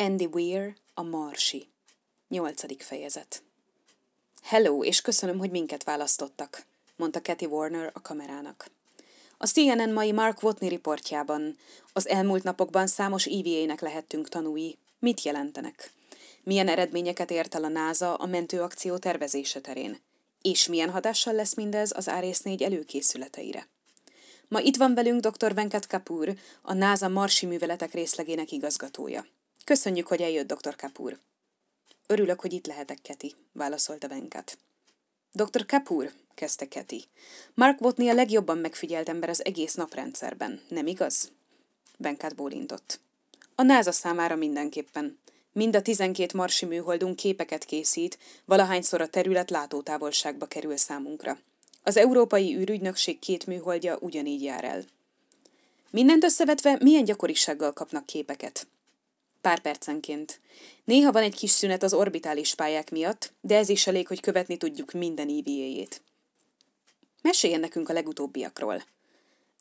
Andy Weir, a Marsi. Nyolcadik fejezet. Hello, és köszönöm, hogy minket választottak, mondta Kathy Warner a kamerának. A CNN mai Mark Watney riportjában az elmúlt napokban számos EVA-nek lehettünk tanúi. Mit jelentenek? Milyen eredményeket ért el a NASA a mentőakció tervezése terén? És milyen hatással lesz mindez az Árész 4 előkészületeire? Ma itt van velünk dr. Venkat Kapoor, a NASA Marsi műveletek részlegének igazgatója. Köszönjük, hogy eljött, dr. Kapoor. Örülök, hogy itt lehetek, Keti, válaszolta Venkat. Dr. Kapoor, kezdte Keti. Mark Watney a legjobban megfigyelt ember az egész naprendszerben, nem igaz? Venkat bólintott. A NASA számára mindenképpen. Mind a 12 marsi műholdunk képeket készít, valahányszor a terület látótávolságba kerül számunkra. Az Európai űrügynökség két műholdja ugyanígy jár el. Mindent összevetve milyen gyakorisággal kapnak képeket? Pár percenként. Néha van egy kis szünet az orbitális pályák miatt, de ez is elég, hogy követni tudjuk minden EVA-jét. Meséljen nekünk a legutóbbiakról.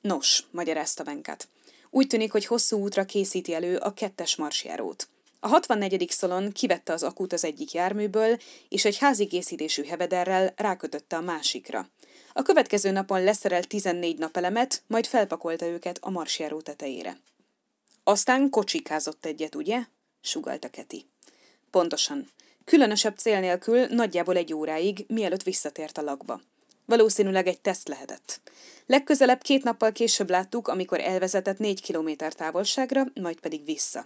Nos, magyarázta Venkat. Úgy tűnik, hogy hosszú útra készíti elő a kettes marsjárót. A 64. szalon kivette az akut az egyik járműből, és egy házi készítésű hebederrel rákötötte a másikra. A következő napon leszerelt 14 napelemet, majd felpakolta őket a marsjáró tetejére. Aztán kocsikázott egyet, ugye? sugalta Keti. Pontosan. Különösebb cél nélkül nagyjából egy óráig, mielőtt visszatért a lakba. Valószínűleg egy teszt lehetett. Legközelebb két nappal később láttuk, amikor elvezetett négy kilométer távolságra, majd pedig vissza.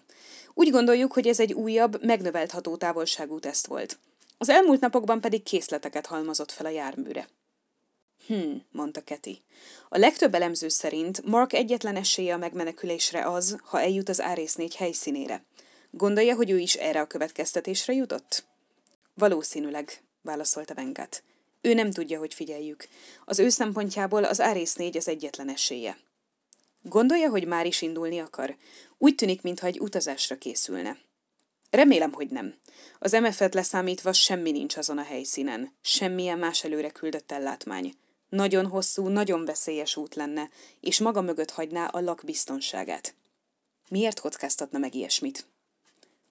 Úgy gondoljuk, hogy ez egy újabb, megnövelt hatótávolságú teszt volt. Az elmúlt napokban pedig készleteket halmozott fel a járműre. Hm, mondta Keti. A legtöbb elemző szerint Mark egyetlen esélye a megmenekülésre az, ha eljut az Árész négy helyszínére. Gondolja, hogy ő is erre a következtetésre jutott? Valószínűleg, válaszolta Venkat. Ő nem tudja, hogy figyeljük. Az ő szempontjából az Árész négy az egyetlen esélye. Gondolja, hogy már is indulni akar? Úgy tűnik, mintha egy utazásra készülne. Remélem, hogy nem. Az MF-et leszámítva semmi nincs azon a helyszínen. Semmilyen más előre küldött ellátmány. Nagyon hosszú, nagyon veszélyes út lenne, és maga mögött hagyná a lak biztonságát. Miért kockáztatna meg ilyesmit?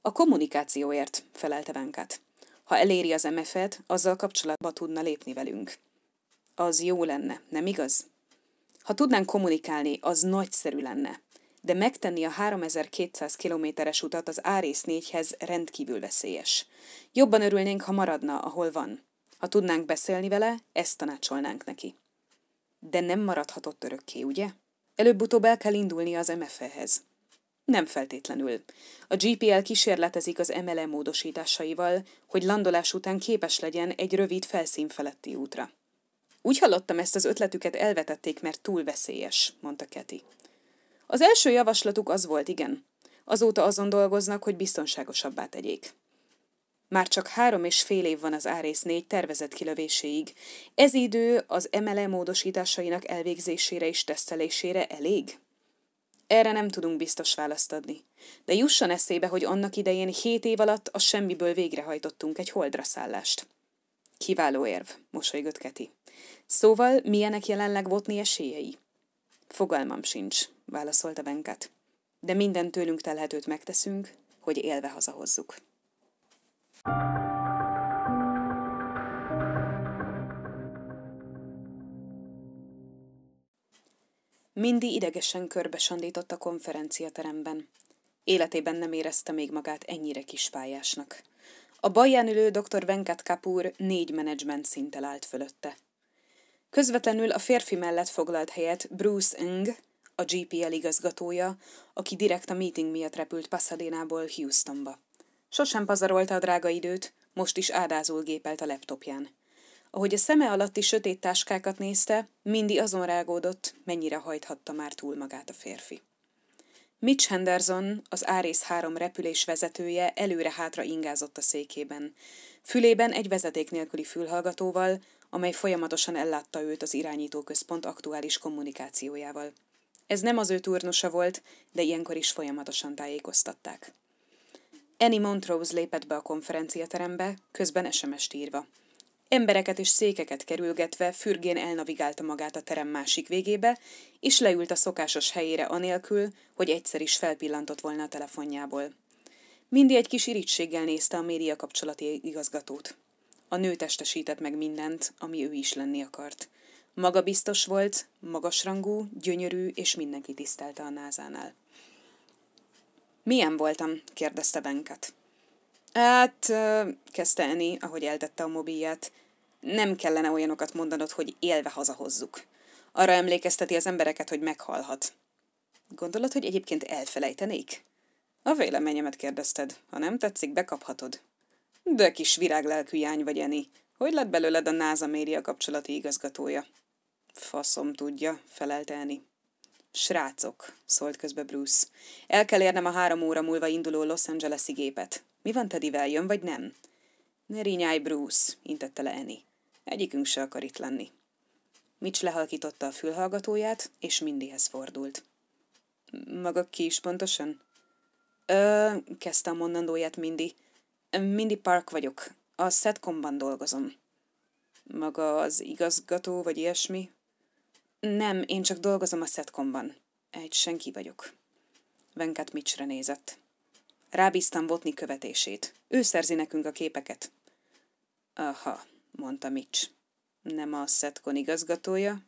A kommunikációért, felelte Venkat. Ha eléri az MF-et, azzal kapcsolatba tudna lépni velünk. Az jó lenne, nem igaz? Ha tudnánk kommunikálni, az nagyszerű lenne. De megtenni a 3200 kilométeres utat az Árész 4-hez rendkívül veszélyes. Jobban örülnénk, ha maradna, ahol van. Ha tudnánk beszélni vele, ezt tanácsolnánk neki. De nem maradhatott örökké, ugye? Előbb-utóbb el kell indulni az MFE-hez. Nem feltétlenül. A GPL kísérletezik az MLE módosításaival, hogy landolás után képes legyen egy rövid felszín feletti útra. Úgy hallottam, ezt az ötletüket elvetették, mert túl veszélyes, mondta Keti. Az első javaslatuk az volt, igen. Azóta azon dolgoznak, hogy biztonságosabbá tegyék. Már csak három és fél év van az Árész 4 tervezett kilövéséig. Ez idő az MLE módosításainak elvégzésére és tesztelésére elég? Erre nem tudunk biztos választ adni. De jusson eszébe, hogy annak idején hét év alatt a semmiből végrehajtottunk egy holdra szállást. Kiváló érv, mosolygott Keti. Szóval milyenek jelenleg Votni esélyei? Fogalmam sincs, válaszolta Venkat. De minden tőlünk telhetőt megteszünk, hogy élve hazahozzuk. Mindi idegesen körbesandított a konferenciateremben. Életében nem érezte még magát ennyire kispályásnak. A baján ülő dr. Venkat Kapoor négy menedzsment szinttel állt fölötte. Közvetlenül a férfi mellett foglalt helyet Bruce Ng, a GPL igazgatója, aki direkt a meeting miatt repült Pasadenából Houstonba. Sosem pazarolta a drága időt, most is ádázul gépelt a laptopján. Ahogy a szeme alatti sötét táskákat nézte, mindig azon rágódott, mennyire hajthatta már túl magát a férfi. Mitch Henderson, az Árész három repülés vezetője előre-hátra ingázott a székében. Fülében egy vezeték nélküli fülhallgatóval, amely folyamatosan ellátta őt az irányítóközpont aktuális kommunikációjával. Ez nem az ő turnusa volt, de ilyenkor is folyamatosan tájékoztatták. Annie Montrose lépett be a konferenciaterembe, közben SMS-t írva. Embereket és székeket kerülgetve fürgén elnavigálta magát a terem másik végébe, és leült a szokásos helyére anélkül, hogy egyszer is felpillantott volna a telefonjából. Mindig egy kis irítséggel nézte a média kapcsolati igazgatót. A nő testesített meg mindent, ami ő is lenni akart. Maga biztos volt, magasrangú, gyönyörű, és mindenki tisztelte a názánál. Milyen voltam? kérdezte Benket. Hát, kezdte Eni, ahogy eltette a mobilját. Nem kellene olyanokat mondanod, hogy élve hazahozzuk. Arra emlékezteti az embereket, hogy meghalhat. Gondolod, hogy egyébként elfelejtenék? A véleményemet kérdezted. Ha nem tetszik, bekaphatod. De kis viráglelkű jány vagy, Eni. Hogy lett belőled a NASA média kapcsolati igazgatója? Faszom tudja, felelte Eni. Srácok, szólt közbe Bruce. El kell érnem a három óra múlva induló Los Angeles-i gépet. Mi van Teddyvel, jön vagy nem? Ne rinyálj, Bruce, intette le Eni. Egyikünk se akar itt lenni. Mitch lehalkította a fülhallgatóját, és Mindyhez fordult. Maga ki is pontosan? Ö, kezdte a mondandóját Mindy. Mindy Park vagyok. A Setcomban dolgozom. Maga az igazgató, vagy ilyesmi? Nem, én csak dolgozom a Setcomban. Egy senki vagyok. Venkat Mitchre nézett. Rábíztam Botni követését. Ő szerzi nekünk a képeket. Aha, mondta Mitch. Nem a Setcon igazgatója?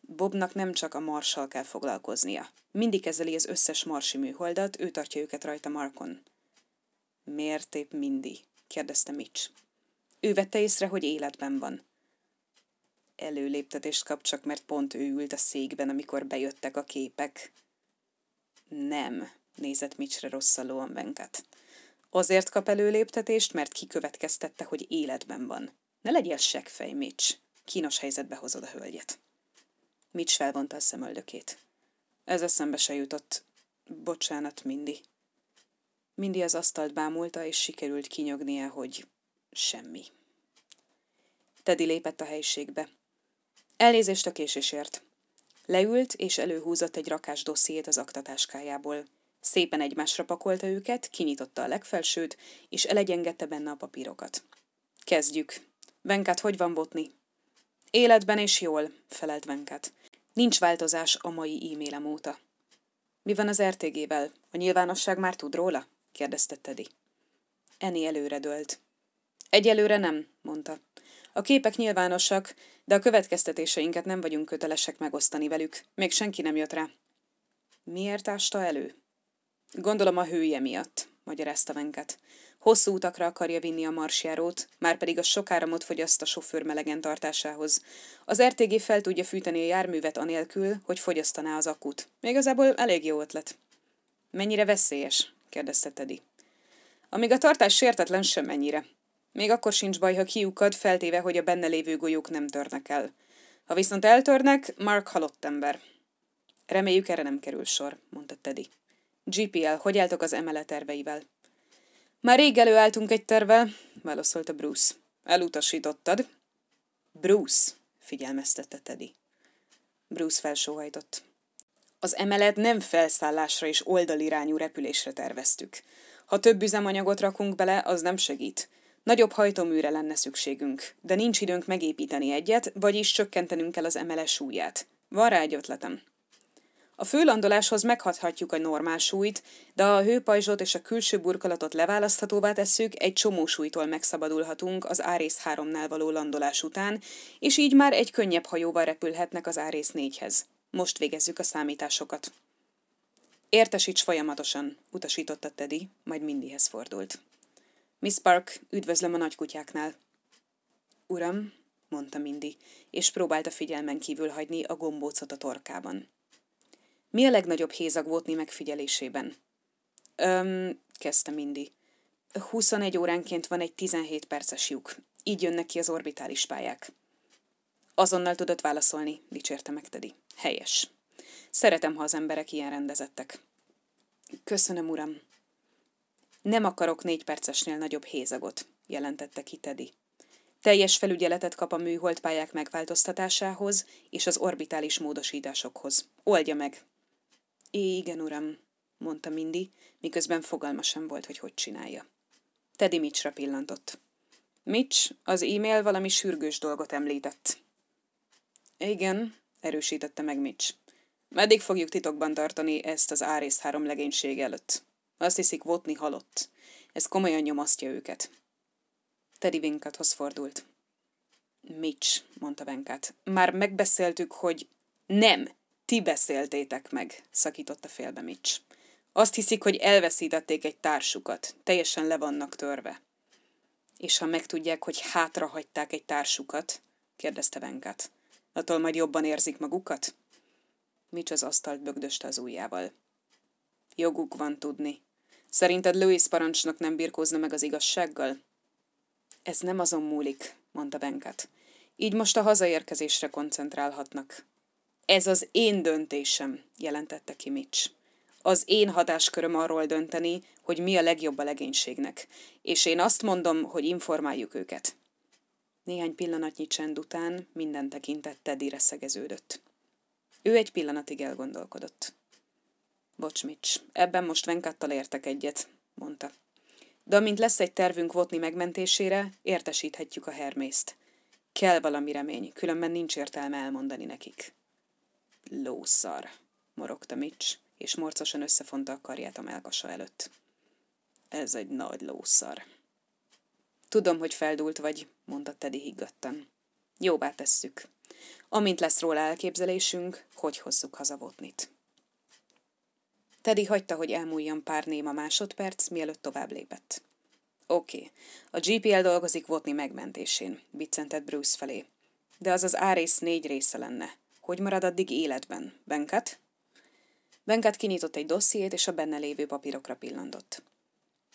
Bobnak nem csak a marssal kell foglalkoznia. Mindig kezeli az összes marsi műholdat, ő tartja őket rajta Markon. Miért épp Mindy? kérdezte Mitch. Ő vette észre, hogy életben van. Előléptetést kap csak, mert pont ő ült a székben, amikor bejöttek a képek. Nem, nézett Mitchre rosszalóan Venkat. Azért kap előléptetést, mert kikövetkeztette, hogy életben van. Ne legyél seggfej, Mitch. Kínos helyzetbe hozod a hölgyet. Mitch felvonta a szemöldökét. Ez eszembe se jutott. Bocsánat, Mindy. Mindy az asztalt bámulta, és sikerült kinyognia, hogy semmi. Teddy lépett a helyiségbe. Elnézést a késésért. Leült, és előhúzott egy rakás dossziét az aktatáskájából. Szépen egymásra pakolta őket, kinyitotta a legfelsőt, és elegyengette benne a papírokat. Kezdjük. Venkat, hogy van botni? Életben és jól, felelt Venkat. Nincs változás a mai e-mailem óta. Mi van az RTG-vel? A nyilvánosság már tud róla? kérdezte Teddy. Eni előre dölt. Egyelőre nem, mondta. A képek nyilvánosak, de a következtetéseinket nem vagyunk kötelesek megosztani velük. Még senki nem jött rá. Miért ásta elő? Gondolom a hője miatt, magyarázta Venket. Hosszú utakra akarja vinni a marsjárót, már pedig a sok áramot fogyaszt a sofőr melegen tartásához. Az RTG fel tudja fűteni a járművet anélkül, hogy fogyasztaná az akut. Még igazából elég jó ötlet. Mennyire veszélyes? kérdezte Teddy. Amíg a tartás sértetlen, semmennyire. Még akkor sincs baj, ha kiukad, feltéve, hogy a benne lévő golyók nem törnek el. Ha viszont eltörnek, Mark halott ember. Reméljük erre nem kerül sor, mondta Teddy. GPL, hogy álltok az emelet terveivel? Már rég előálltunk egy tervel, válaszolta Bruce. Elutasítottad? Bruce, figyelmeztette Teddy. Bruce felsóhajtott. Az emelet nem felszállásra és oldalirányú repülésre terveztük. Ha több üzemanyagot rakunk bele, az nem segít. Nagyobb hajtóműre lenne szükségünk, de nincs időnk megépíteni egyet, vagyis csökkentenünk kell az emeles súlyát. Van rá egy ötletem. A főlandoláshoz meghathatjuk a normál súlyt, de a hőpajzsot és a külső burkolatot leválaszthatóvá tesszük, egy csomó súlytól megszabadulhatunk az Árész 3-nál való landolás után, és így már egy könnyebb hajóval repülhetnek az Árész 4-hez. Most végezzük a számításokat. Értesíts folyamatosan, utasította Teddy, majd Mindyhez fordult. Miss Park, üdvözlöm a nagykutyáknál. Uram, mondta Mindy, és próbálta figyelmen kívül hagyni a gombócot a torkában. Mi a legnagyobb hézag Votni megfigyelésében? Öm, kezdte Mindy. 21 óránként van egy 17 perces lyuk. Így jönnek ki az orbitális pályák. Azonnal tudott válaszolni, dicsérte meg Teddy. Helyes. Szeretem, ha az emberek ilyen rendezettek. Köszönöm, uram. Nem akarok négy percesnél nagyobb hézagot, jelentette ki Teddy. Teljes felügyeletet kap a műholdpályák megváltoztatásához és az orbitális módosításokhoz. Oldja meg! Igen, uram, mondta Mindy, miközben fogalma sem volt, hogy hogy csinálja. Teddy Mitchra pillantott. Mitch, az e-mail valami sürgős dolgot említett. Igen, erősítette meg Mitch. Meddig fogjuk titokban tartani ezt az Árész három legénység előtt? Azt hiszik, Votni halott. Ez komolyan nyomasztja őket. Teddy Winkathoz fordult. Mitch, mondta Venkát. Már megbeszéltük, hogy... Nem, ti beszéltétek meg, szakította félbe Mitch. Azt hiszik, hogy elveszítették egy társukat. Teljesen le vannak törve. És ha megtudják, hogy hátrahagyták egy társukat, kérdezte Venkát, attól majd jobban érzik magukat? Mitch az asztalt bögdöste az ujjával. Joguk van tudni. Szerinted Louis parancsnok nem birkózna meg az igazsággal? Ez nem azon múlik, mondta Venkat. Így most a hazaérkezésre koncentrálhatnak. Ez az én döntésem, jelentette ki Mitch. Az én hatásköröm arról dönteni, hogy mi a legjobb a legénységnek, és én azt mondom, hogy informáljuk őket. Néhány pillanatnyi csend után minden tekintet Teddyre szegeződött. Ő egy pillanatig elgondolkodott. Bocs, Mitch, ebben most Venkattal értek egyet, mondta. De amint lesz egy tervünk Votni megmentésére, értesíthetjük a Hermészt. Kell valami remény, különben nincs értelme elmondani nekik. Lószar, morogta Mitch, és morcosan összefonta a karját a melkasa előtt. Ez egy nagy lószar. Tudom, hogy feldult vagy, mondta Teddy higgadtan. Jóvá tesszük. Amint lesz róla elképzelésünk, hogy hozzuk haza Votnit. Teddy hagyta, hogy elmúljon pár néma másodperc, mielőtt tovább lépett. Oké, okay. a GPL dolgozik Votni megmentésén, biccentett Bruce felé. De az az árész négy része lenne. Hogy marad addig életben? Benkat? Benkat kinyitott egy dossziét, és a benne lévő papírokra pillantott.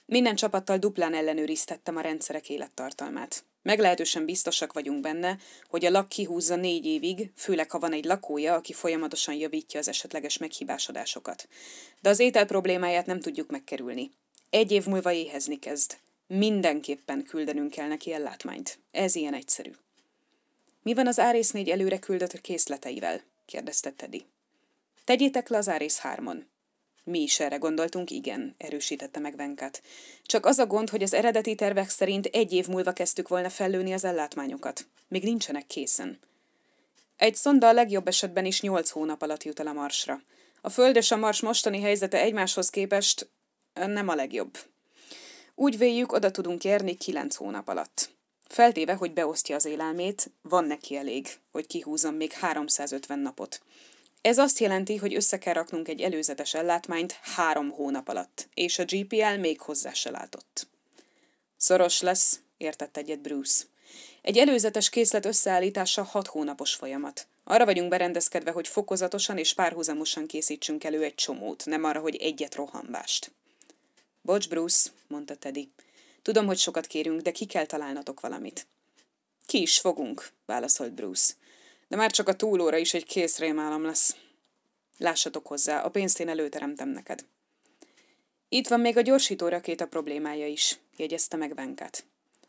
Minden csapattal duplán ellenőriztettem a rendszerek élettartalmát. Meglehetősen biztosak vagyunk benne, hogy a lak kihúzza négy évig, főleg ha van egy lakója, aki folyamatosan javítja az esetleges meghibásodásokat. De az étel problémáját nem tudjuk megkerülni. Egy év múlva éhezni kezd. Mindenképpen küldenünk kell neki ellátmányt. Ez ilyen egyszerű. Mi van az Árész négy előre küldött készleteivel? kérdezte Teddy. Tegyétek le az Árész hármon. Mi is erre gondoltunk, igen, erősítette meg Venkat. Csak az a gond, hogy az eredeti tervek szerint egy év múlva kezdtük volna fellőni az ellátmányokat. Még nincsenek készen. Egy szonda a legjobb esetben is nyolc hónap alatt jut el a marsra. A Föld és a Mars mostani helyzete egymáshoz képest nem a legjobb. Úgy véljük, oda tudunk érni kilenc hónap alatt. Feltéve, hogy beosztja az élelmét, van neki elég, hogy kihúzzon még 350 napot. Ez azt jelenti, hogy össze kell raknunk egy előzetes ellátmányt három hónap alatt, és a GPL még hozzá se látott. Szoros lesz, értett egyet Bruce. Egy előzetes készlet összeállítása hat hónapos folyamat. Arra vagyunk berendezkedve, hogy fokozatosan és párhuzamosan készítsünk elő egy csomót, nem arra, hogy egyet rohambást. Bocs, Bruce, mondta Teddy. Tudom, hogy sokat kérünk, de ki kell találnatok valamit. Ki is fogunk, válaszolt Bruce de már csak a túlóra is egy kész rémálom lesz. Lássatok hozzá, a pénzt én előteremtem neked. Itt van még a gyorsító rakéta problémája is, jegyezte meg Venkát.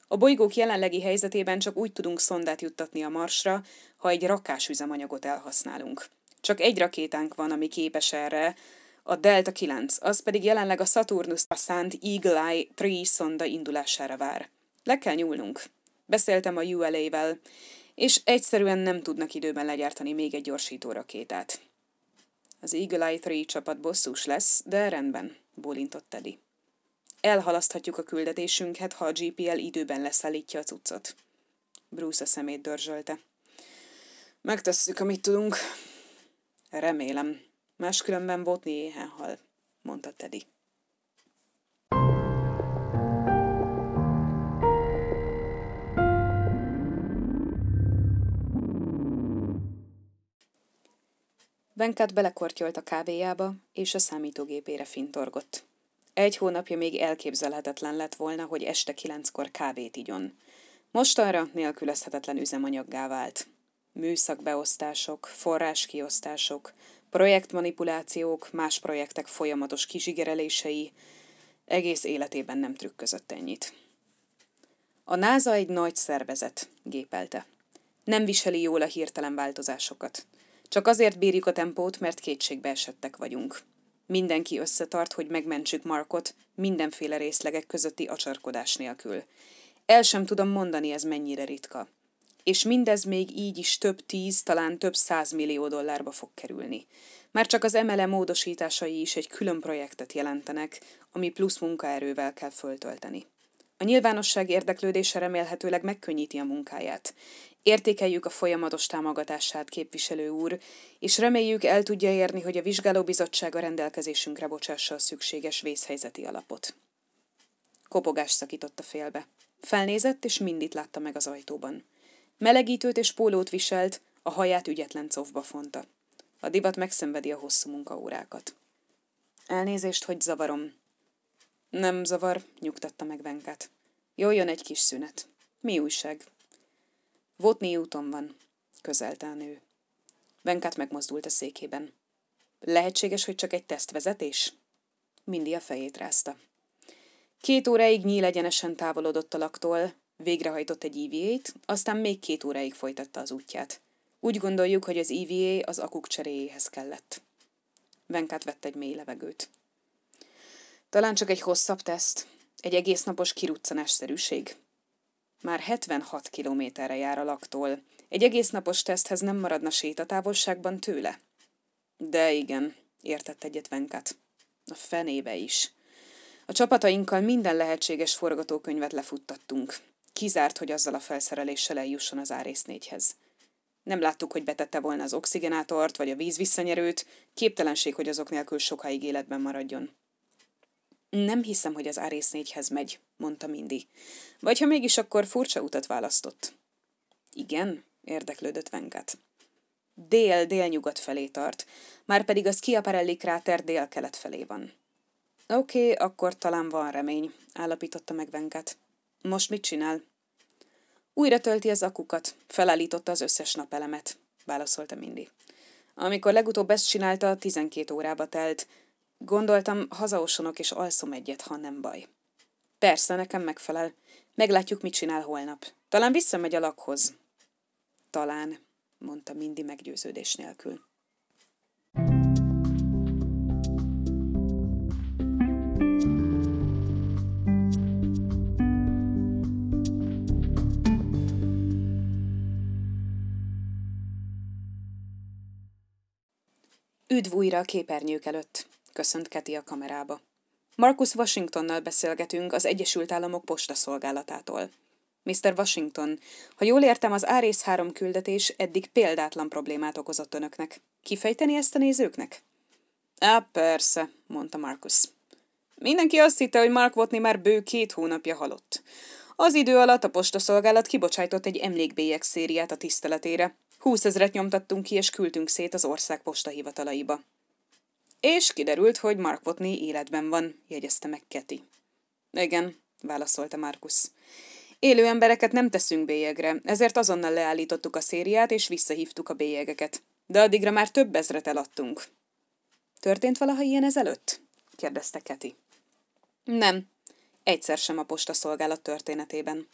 A bolygók jelenlegi helyzetében csak úgy tudunk szondát juttatni a Marsra, ha egy rakás üzemanyagot elhasználunk. Csak egy rakétánk van, ami képes erre, a Delta 9, az pedig jelenleg a Saturnus szánt Eagle Eye 3 szonda indulására vár. Le kell nyúlnunk. Beszéltem a ULA-vel, és egyszerűen nem tudnak időben legyártani még egy gyorsító rakétát. Az Eagle Eye 3 csapat bosszús lesz, de rendben, bólintott Teddy. Elhalaszthatjuk a küldetésünket, ha a GPL időben leszállítja a cuccot. Bruce a szemét dörzsölte. Megtesszük, amit tudunk. Remélem. Máskülönben Botni éhen hal, mondta Teddy. Venkat belekortyolt a kávéjába, és a számítógépére fintorgott. Egy hónapja még elképzelhetetlen lett volna, hogy este kilenckor kávét igyon. Mostanra nélkülözhetetlen üzemanyaggá vált. Műszakbeosztások, forráskiosztások, projektmanipulációk, más projektek folyamatos kizsigerelései, egész életében nem trükközött ennyit. A NASA egy nagy szervezet, gépelte. Nem viseli jól a hirtelen változásokat. Csak azért bírjuk a tempót, mert kétségbe esettek vagyunk. Mindenki összetart, hogy megmentsük Markot mindenféle részlegek közötti acsarkodás nélkül. El sem tudom mondani, ez mennyire ritka. És mindez még így is több tíz, talán több száz millió dollárba fog kerülni. Már csak az MLM módosításai is egy külön projektet jelentenek, ami plusz munkaerővel kell föltölteni. A nyilvánosság érdeklődése remélhetőleg megkönnyíti a munkáját. Értékeljük a folyamatos támogatását, képviselő úr, és reméljük el tudja érni, hogy a vizsgálóbizottság a rendelkezésünkre bocsássa a szükséges vészhelyzeti alapot. Kopogás szakította félbe. Felnézett, és mindit látta meg az ajtóban. Melegítőt és pólót viselt, a haját ügyetlen cofba fonta. A divat megszenvedi a hosszú munkaórákat. Elnézést, hogy zavarom. Nem zavar, nyugtatta meg Venkát. Jöjjön egy kis szünet. Mi újság? Votni úton van, közelte a nő. Venkát megmozdult a székében. Lehetséges, hogy csak egy tesztvezetés? Mindi a fejét rázta. Két óráig nyíl egyenesen távolodott a laktól, végrehajtott egy EVA-t, aztán még két óráig folytatta az útját. Úgy gondoljuk, hogy az EVA az akuk cseréjéhez kellett. Venkát vett egy mély levegőt. Talán csak egy hosszabb teszt, egy egész napos kiruccanásszerűség. Már 76 kilométerre jár a laktól. Egy egész napos teszthez nem maradna sétatávolságban tőle? De igen, értett egyet Venkat. A fenébe is. A csapatainkkal minden lehetséges forgatókönyvet lefuttattunk. Kizárt, hogy azzal a felszereléssel eljusson az Árész négyhez. Nem láttuk, hogy betette volna az oxigenátort vagy a víz visszanyerőt, képtelenség, hogy azok nélkül sokáig életben maradjon. Nem hiszem, hogy az Árész négyhez megy, mondta Mindy. Vagy ha mégis, akkor furcsa utat választott. Igen, érdeklődött Venkat. Dél-délnyugat felé tart, már pedig a Schiaparelli kráter dél-kelet felé van. Oké, okay, akkor talán van remény, állapította meg Venkat. Most mit csinál? Újra tölti az akukat, felállította az összes napelemet, válaszolta Mindy. Amikor legutóbb ezt csinálta, 12 órába telt. Gondoltam, hazaosonok és alszom egyet, ha nem baj. Persze, nekem megfelel. Meglátjuk, mit csinál holnap. Talán visszamegy a lakhoz. Talán, mondta Mindy meggyőződés nélkül. Üdv újra a képernyők előtt, köszönt Keti a kamerába. Marcus Washingtonnal beszélgetünk az Egyesült Államok postaszolgálatától. Mr. Washington, ha jól értem, az Árész 3 küldetés eddig példátlan problémát okozott önöknek. Kifejteni ezt a nézőknek? Á, persze, mondta Marcus. Mindenki azt hitte, hogy Mark Watney már bő két hónapja halott. Az idő alatt a postaszolgálat kibocsájtott egy emlékbélyek szériát a tiszteletére. Húszezret nyomtattunk ki, és küldtünk szét az ország postahivatalaiba. És kiderült, hogy Mark Watney életben van, jegyezte meg Keti. Igen, válaszolta Markus. Élő embereket nem teszünk bélyegre, ezért azonnal leállítottuk a szériát, és visszahívtuk a bélyegeket. De addigra már több ezret eladtunk. Történt valaha ilyen ezelőtt? kérdezte Keti. Nem, egyszer sem a postaszolgálat történetében.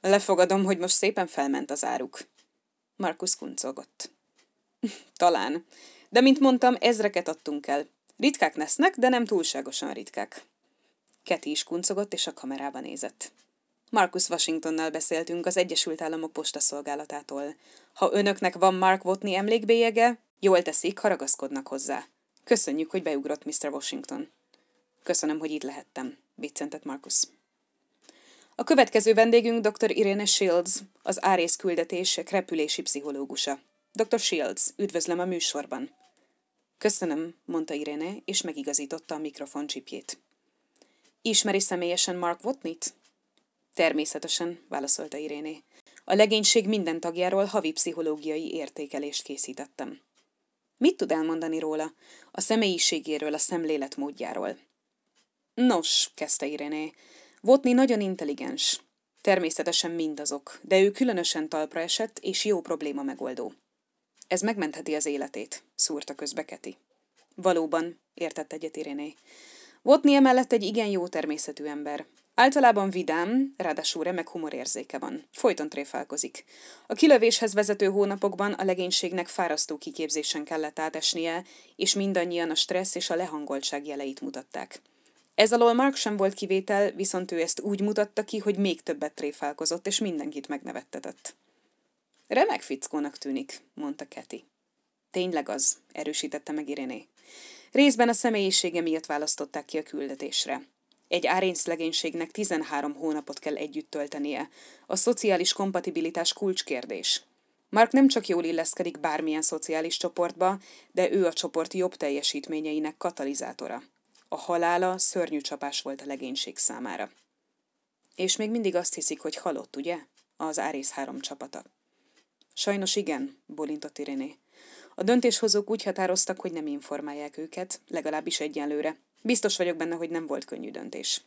Lefogadom, hogy most szépen felment az áruk. Markus kuncogott. Talán. De, mint mondtam, ezreket adtunk el. Ritkák lesznek, de nem túlságosan ritkák. Keti is kuncogott, és a kamerába nézett. Marcus Washingtonnal beszéltünk az Egyesült Államok postaszolgálatától. Ha önöknek van Mark Watney emlékbélyege, jól teszik, ha ragaszkodnak hozzá. Köszönjük, hogy beugrott Mr. Washington. Köszönöm, hogy itt lehettem, biccentett Marcus. A következő vendégünk dr. Irene Shields, az árész küldetések repülési pszichológusa. Dr. Shields, üdvözlöm a műsorban. Köszönöm, mondta Irene, és megigazította a mikrofon csipjét. Ismeri személyesen Mark Watney-t? Természetesen, válaszolta Iréné. A legénység minden tagjáról havi pszichológiai értékelést készítettem. Mit tud elmondani róla? A személyiségéről, a szemléletmódjáról. Nos, kezdte Iréné, Votni nagyon intelligens. Természetesen mindazok, de ő különösen talpra esett és jó probléma megoldó. Ez megmentheti az életét, szúrta közbe Keti. Valóban, értett egyet Iréné. Votni emellett egy igen jó természetű ember. Általában vidám, ráadásul remek humorérzéke van. Folyton tréfálkozik. A kilövéshez vezető hónapokban a legénységnek fárasztó kiképzésen kellett átesnie, és mindannyian a stressz és a lehangoltság jeleit mutatták. Ez alól Mark sem volt kivétel, viszont ő ezt úgy mutatta ki, hogy még többet tréfálkozott, és mindenkit megnevettetett. Remek fickónak tűnik, mondta Keti. Tényleg az, erősítette meg Iréné. Részben a személyisége miatt választották ki a küldetésre. Egy árényszlegénységnek 13 hónapot kell együtt töltenie. A szociális kompatibilitás kulcskérdés. Mark nem csak jól illeszkedik bármilyen szociális csoportba, de ő a csoport jobb teljesítményeinek katalizátora. A halála szörnyű csapás volt a legénység számára. És még mindig azt hiszik, hogy halott, ugye? Az Árész három csapata. Sajnos igen, bolintott Iréné. A döntéshozók úgy határoztak, hogy nem informálják őket, legalábbis egyenlőre. Biztos vagyok benne, hogy nem volt könnyű döntés.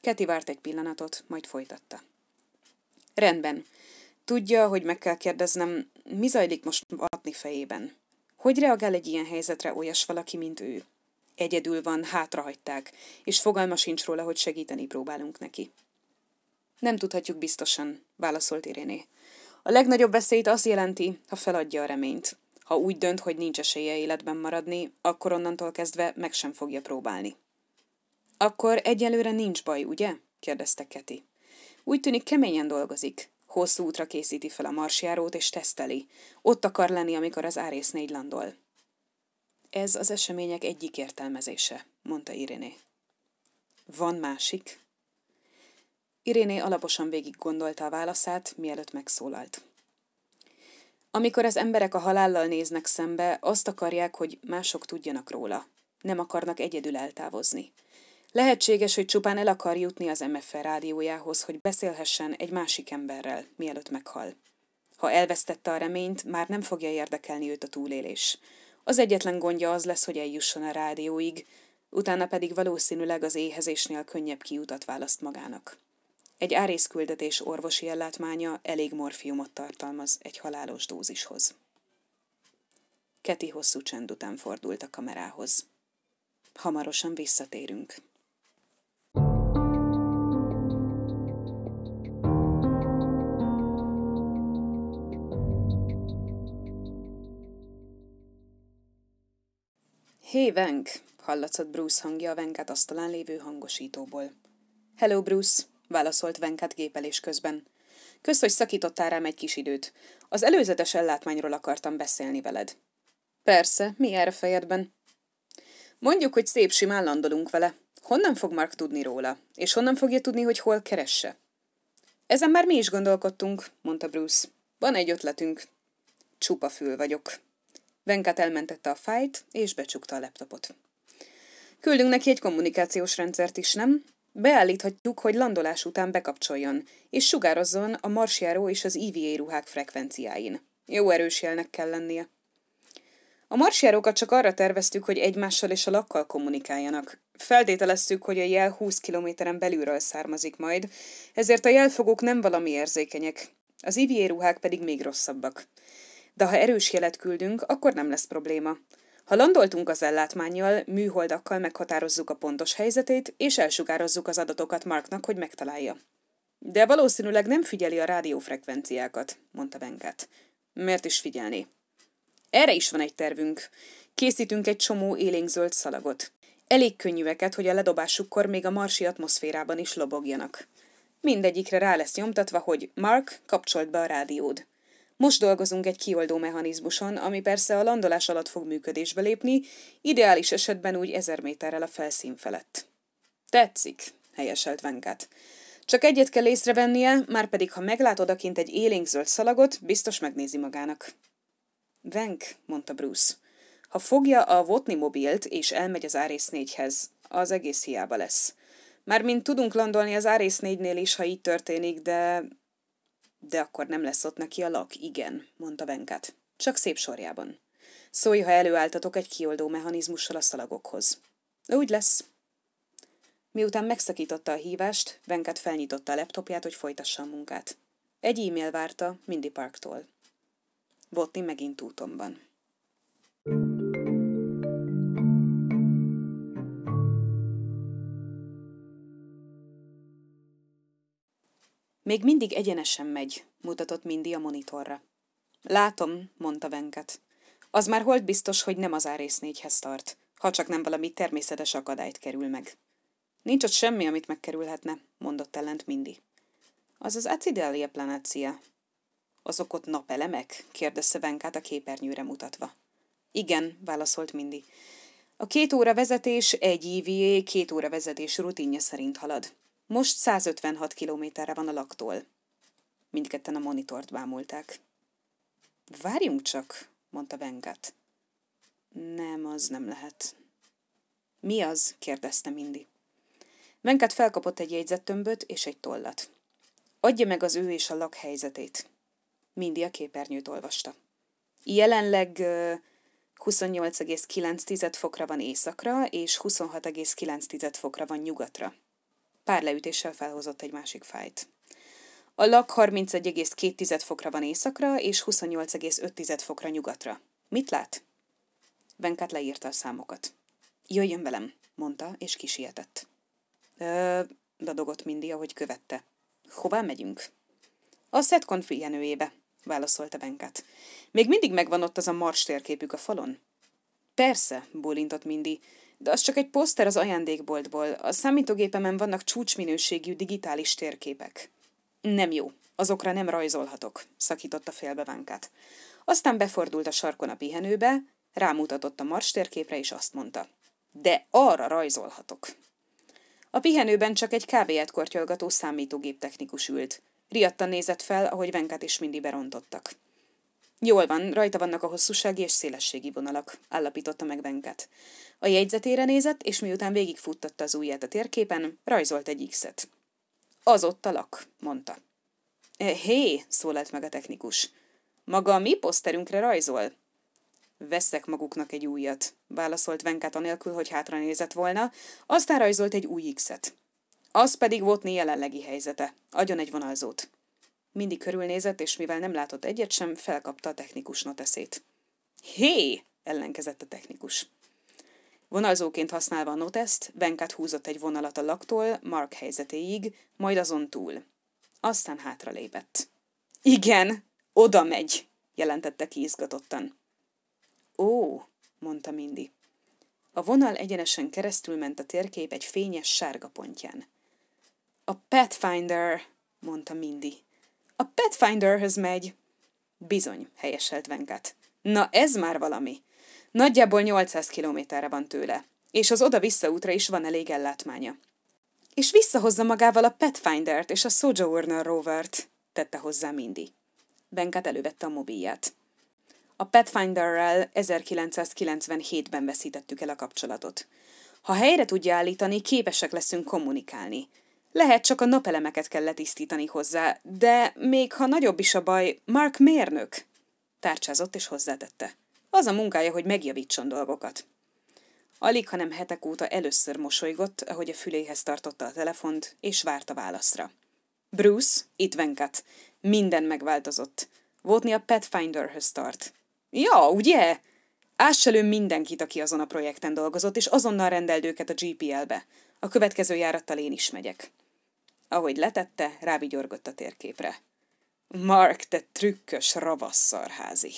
Keti várt egy pillanatot, majd folytatta. Rendben. Tudja, hogy meg kell kérdeznem, mi zajlik most Atni fejében? Hogy reagál egy ilyen helyzetre olyas valaki, mint ő? Egyedül van, hátrahagyták, és fogalma sincs róla, hogy segíteni próbálunk neki. Nem tudhatjuk biztosan, válaszolt Iréné. A legnagyobb veszélyt az jelenti, ha feladja a reményt. Ha úgy dönt, hogy nincs esélye életben maradni, akkor onnantól kezdve meg sem fogja próbálni. Akkor egyelőre nincs baj, ugye? kérdezte Keti. Úgy tűnik keményen dolgozik. Hosszú útra készíti fel a marsjárót és teszteli. Ott akar lenni, amikor az Árész négy landol. Ez az események egyik értelmezése, mondta Iréné. Van másik? Iréné alaposan végig gondolta a válaszát, mielőtt megszólalt. Amikor az emberek a halállal néznek szembe, azt akarják, hogy mások tudjanak róla. Nem akarnak egyedül eltávozni. Lehetséges, hogy csupán el akar jutni az MFR rádiójához, hogy beszélhessen egy másik emberrel, mielőtt meghal. Ha elvesztette a reményt, már nem fogja érdekelni őt a túlélés. Az egyetlen gondja az lesz, hogy eljusson a rádióig, utána pedig valószínűleg az éhezésnél könnyebb kiutat választ magának. Egy árészküldetés orvosi ellátmánya elég morfiumot tartalmaz egy halálos dózishoz. Keti hosszú csend után fordult a kamerához. Hamarosan visszatérünk. Hé, Venk! hallatszott Bruce hangja a Venket asztalán lévő hangosítóból. Hello, Bruce! válaszolt Venkat gépelés közben. Kösz, hogy szakítottál rám egy kis időt. Az előzetes ellátmányról akartam beszélni veled. Persze, mi erre fejedben? Mondjuk, hogy szép simán vele. Honnan fog Mark tudni róla? És honnan fogja tudni, hogy hol keresse? Ezen már mi is gondolkodtunk, mondta Bruce. Van egy ötletünk. Csupa fül vagyok. Venkat elmentette a fájt, és becsukta a laptopot. Küldünk neki egy kommunikációs rendszert is, nem? Beállíthatjuk, hogy landolás után bekapcsoljon, és sugározzon a marsjáró és az EVA ruhák frekvenciáin. Jó erős jelnek kell lennie. A marsjárókat csak arra terveztük, hogy egymással és a lakkal kommunikáljanak. Feltételeztük, hogy a jel 20 kilométeren belülről származik majd, ezért a jelfogók nem valami érzékenyek. Az EVA ruhák pedig még rosszabbak. De ha erős jelet küldünk, akkor nem lesz probléma. Ha landoltunk az ellátmányjal, műholdakkal meghatározzuk a pontos helyzetét, és elsugározzuk az adatokat Marknak, hogy megtalálja. De valószínűleg nem figyeli a rádiófrekvenciákat, mondta Venkat. Miért is figyelni? Erre is van egy tervünk. Készítünk egy csomó élénkzöld szalagot. Elég könnyűeket, hogy a ledobásukkor még a marsi atmoszférában is lobogjanak. Mindegyikre rá lesz nyomtatva, hogy Mark, kapcsolt be a rádiód. Most dolgozunk egy kioldó mechanizmuson, ami persze a landolás alatt fog működésbe lépni, ideális esetben úgy ezer méterrel a felszín felett. Tetszik, helyeselt Venkát. Csak egyet kell észrevennie, már pedig ha meglát odakint egy élénkzöld szalagot, biztos megnézi magának. Venk, mondta Bruce. Ha fogja a Votni mobilt és elmegy az Árész négyhez, az egész hiába lesz. Mármint tudunk landolni az Árész négynél is, ha így történik, de de akkor nem lesz ott neki a lak, igen, mondta Venkat. Csak szép sorjában. Szólj, ha előálltatok egy kioldó mechanizmussal a szalagokhoz. Úgy lesz. Miután megszakította a hívást, Venkat felnyitotta a laptopját, hogy folytassa a munkát. Egy e-mail várta Mindy Parktól. Botni megint úton Még mindig egyenesen megy, mutatott Mindy a monitorra. Látom, mondta Venket. Az már holt biztos, hogy nem az árész négyhez tart, ha csak nem valami természetes akadályt kerül meg. Nincs ott semmi, amit megkerülhetne, mondott ellent Mindy. Az az acidalia planácia. Azok ott napelemek? kérdezte Venkát a képernyőre mutatva. Igen, válaszolt Mindy. A két óra vezetés egy EVA két óra vezetés rutinja szerint halad. Most 156 kilométerre van a laktól. Mindketten a monitort bámulták. Várjunk csak, mondta Venkat. Nem, az nem lehet. Mi az? kérdezte Mindy. Venkat felkapott egy jegyzettömböt és egy tollat. Adja meg az ő és a lakhelyzetét. Mindy a képernyőt olvasta. Jelenleg 28,9 fokra van északra, és 26,9 fokra van nyugatra. Pár leütéssel felhozott egy másik fájt. A lak 31,2 fokra van északra, és 28,5 fokra nyugatra. Mit lát? Venkat leírta a számokat. Jöjjön velem, mondta, és kisietett. Ö, dadogott Mindy, ahogy követte. Hová megyünk? A Setcon figyelőjébe, válaszolta Venkat. Még mindig megvan ott az a mars térképük a falon? Persze, bólintott Mindy, de az csak egy poszter az ajándékboltból. A számítógépemen vannak csúcsminőségű digitális térképek. Nem jó, azokra nem rajzolhatok, szakította félbe Vánkát. Aztán befordult a sarkon a pihenőbe, rámutatott a mars térképre, és azt mondta. De arra rajzolhatok. A pihenőben csak egy kávéját kortyolgató számítógép technikus ült. Riadtan nézett fel, ahogy Venkát is mindig berontottak. Jól van, rajta vannak a hosszúsági és szélességi vonalak, állapította meg Venkat. A jegyzetére nézett, és miután végigfuttatta az ujját a térképen, rajzolt egy X-et. Az ott a lak, mondta. E, hé, szólalt meg a technikus. Maga a mi poszterünkre rajzol? Veszek maguknak egy újat, válaszolt Venkát anélkül, hogy hátra nézett volna, aztán rajzolt egy új X-et. Az pedig volt jelenlegi helyzete. Adjon egy vonalzót. Mindig körülnézett, és mivel nem látott egyet sem, felkapta a technikus noteszét. Hé! ellenkezett a technikus. Vonalzóként használva a noteszt, Venkat húzott egy vonalat a laktól Mark helyzetéig, majd azon túl. Aztán hátra lépett. Igen, oda megy, jelentette ki izgatottan. Ó, mondta Mindy. A vonal egyenesen keresztül ment a térkép egy fényes sárga pontján. A Pathfinder, mondta Mindy. A Pathfinderhöz megy. Bizony, helyeselt Venkat. Na ez már valami. Nagyjából 800 kilométerre van tőle, és az oda-vissza útra is van elég ellátmánya. És visszahozza magával a Pathfinder-t és a Sojourner rovert, tette hozzá Mindy. Venkat elővette a mobilját. A Pathfinderrel 1997-ben veszítettük el a kapcsolatot. Ha helyre tudja állítani, képesek leszünk kommunikálni. Lehet csak a napelemeket kell letisztítani hozzá, de még ha nagyobb is a baj, Mark mérnök. Tárcsázott és hozzátette. Az a munkája, hogy megjavítson dolgokat. Alig, hanem hetek óta először mosolygott, ahogy a füléhez tartotta a telefont, és várta válaszra. Bruce, itt Venkat. Minden megváltozott. Votni a Pathfinderhöz tart. Ja, ugye? Ásselő mindenkit, aki azon a projekten dolgozott, és azonnal rendeld őket a GPL-be. A következő járattal én is megyek. Ahogy letette, rávigyorgott a térképre. Mark, te trükkös ravasszarházi!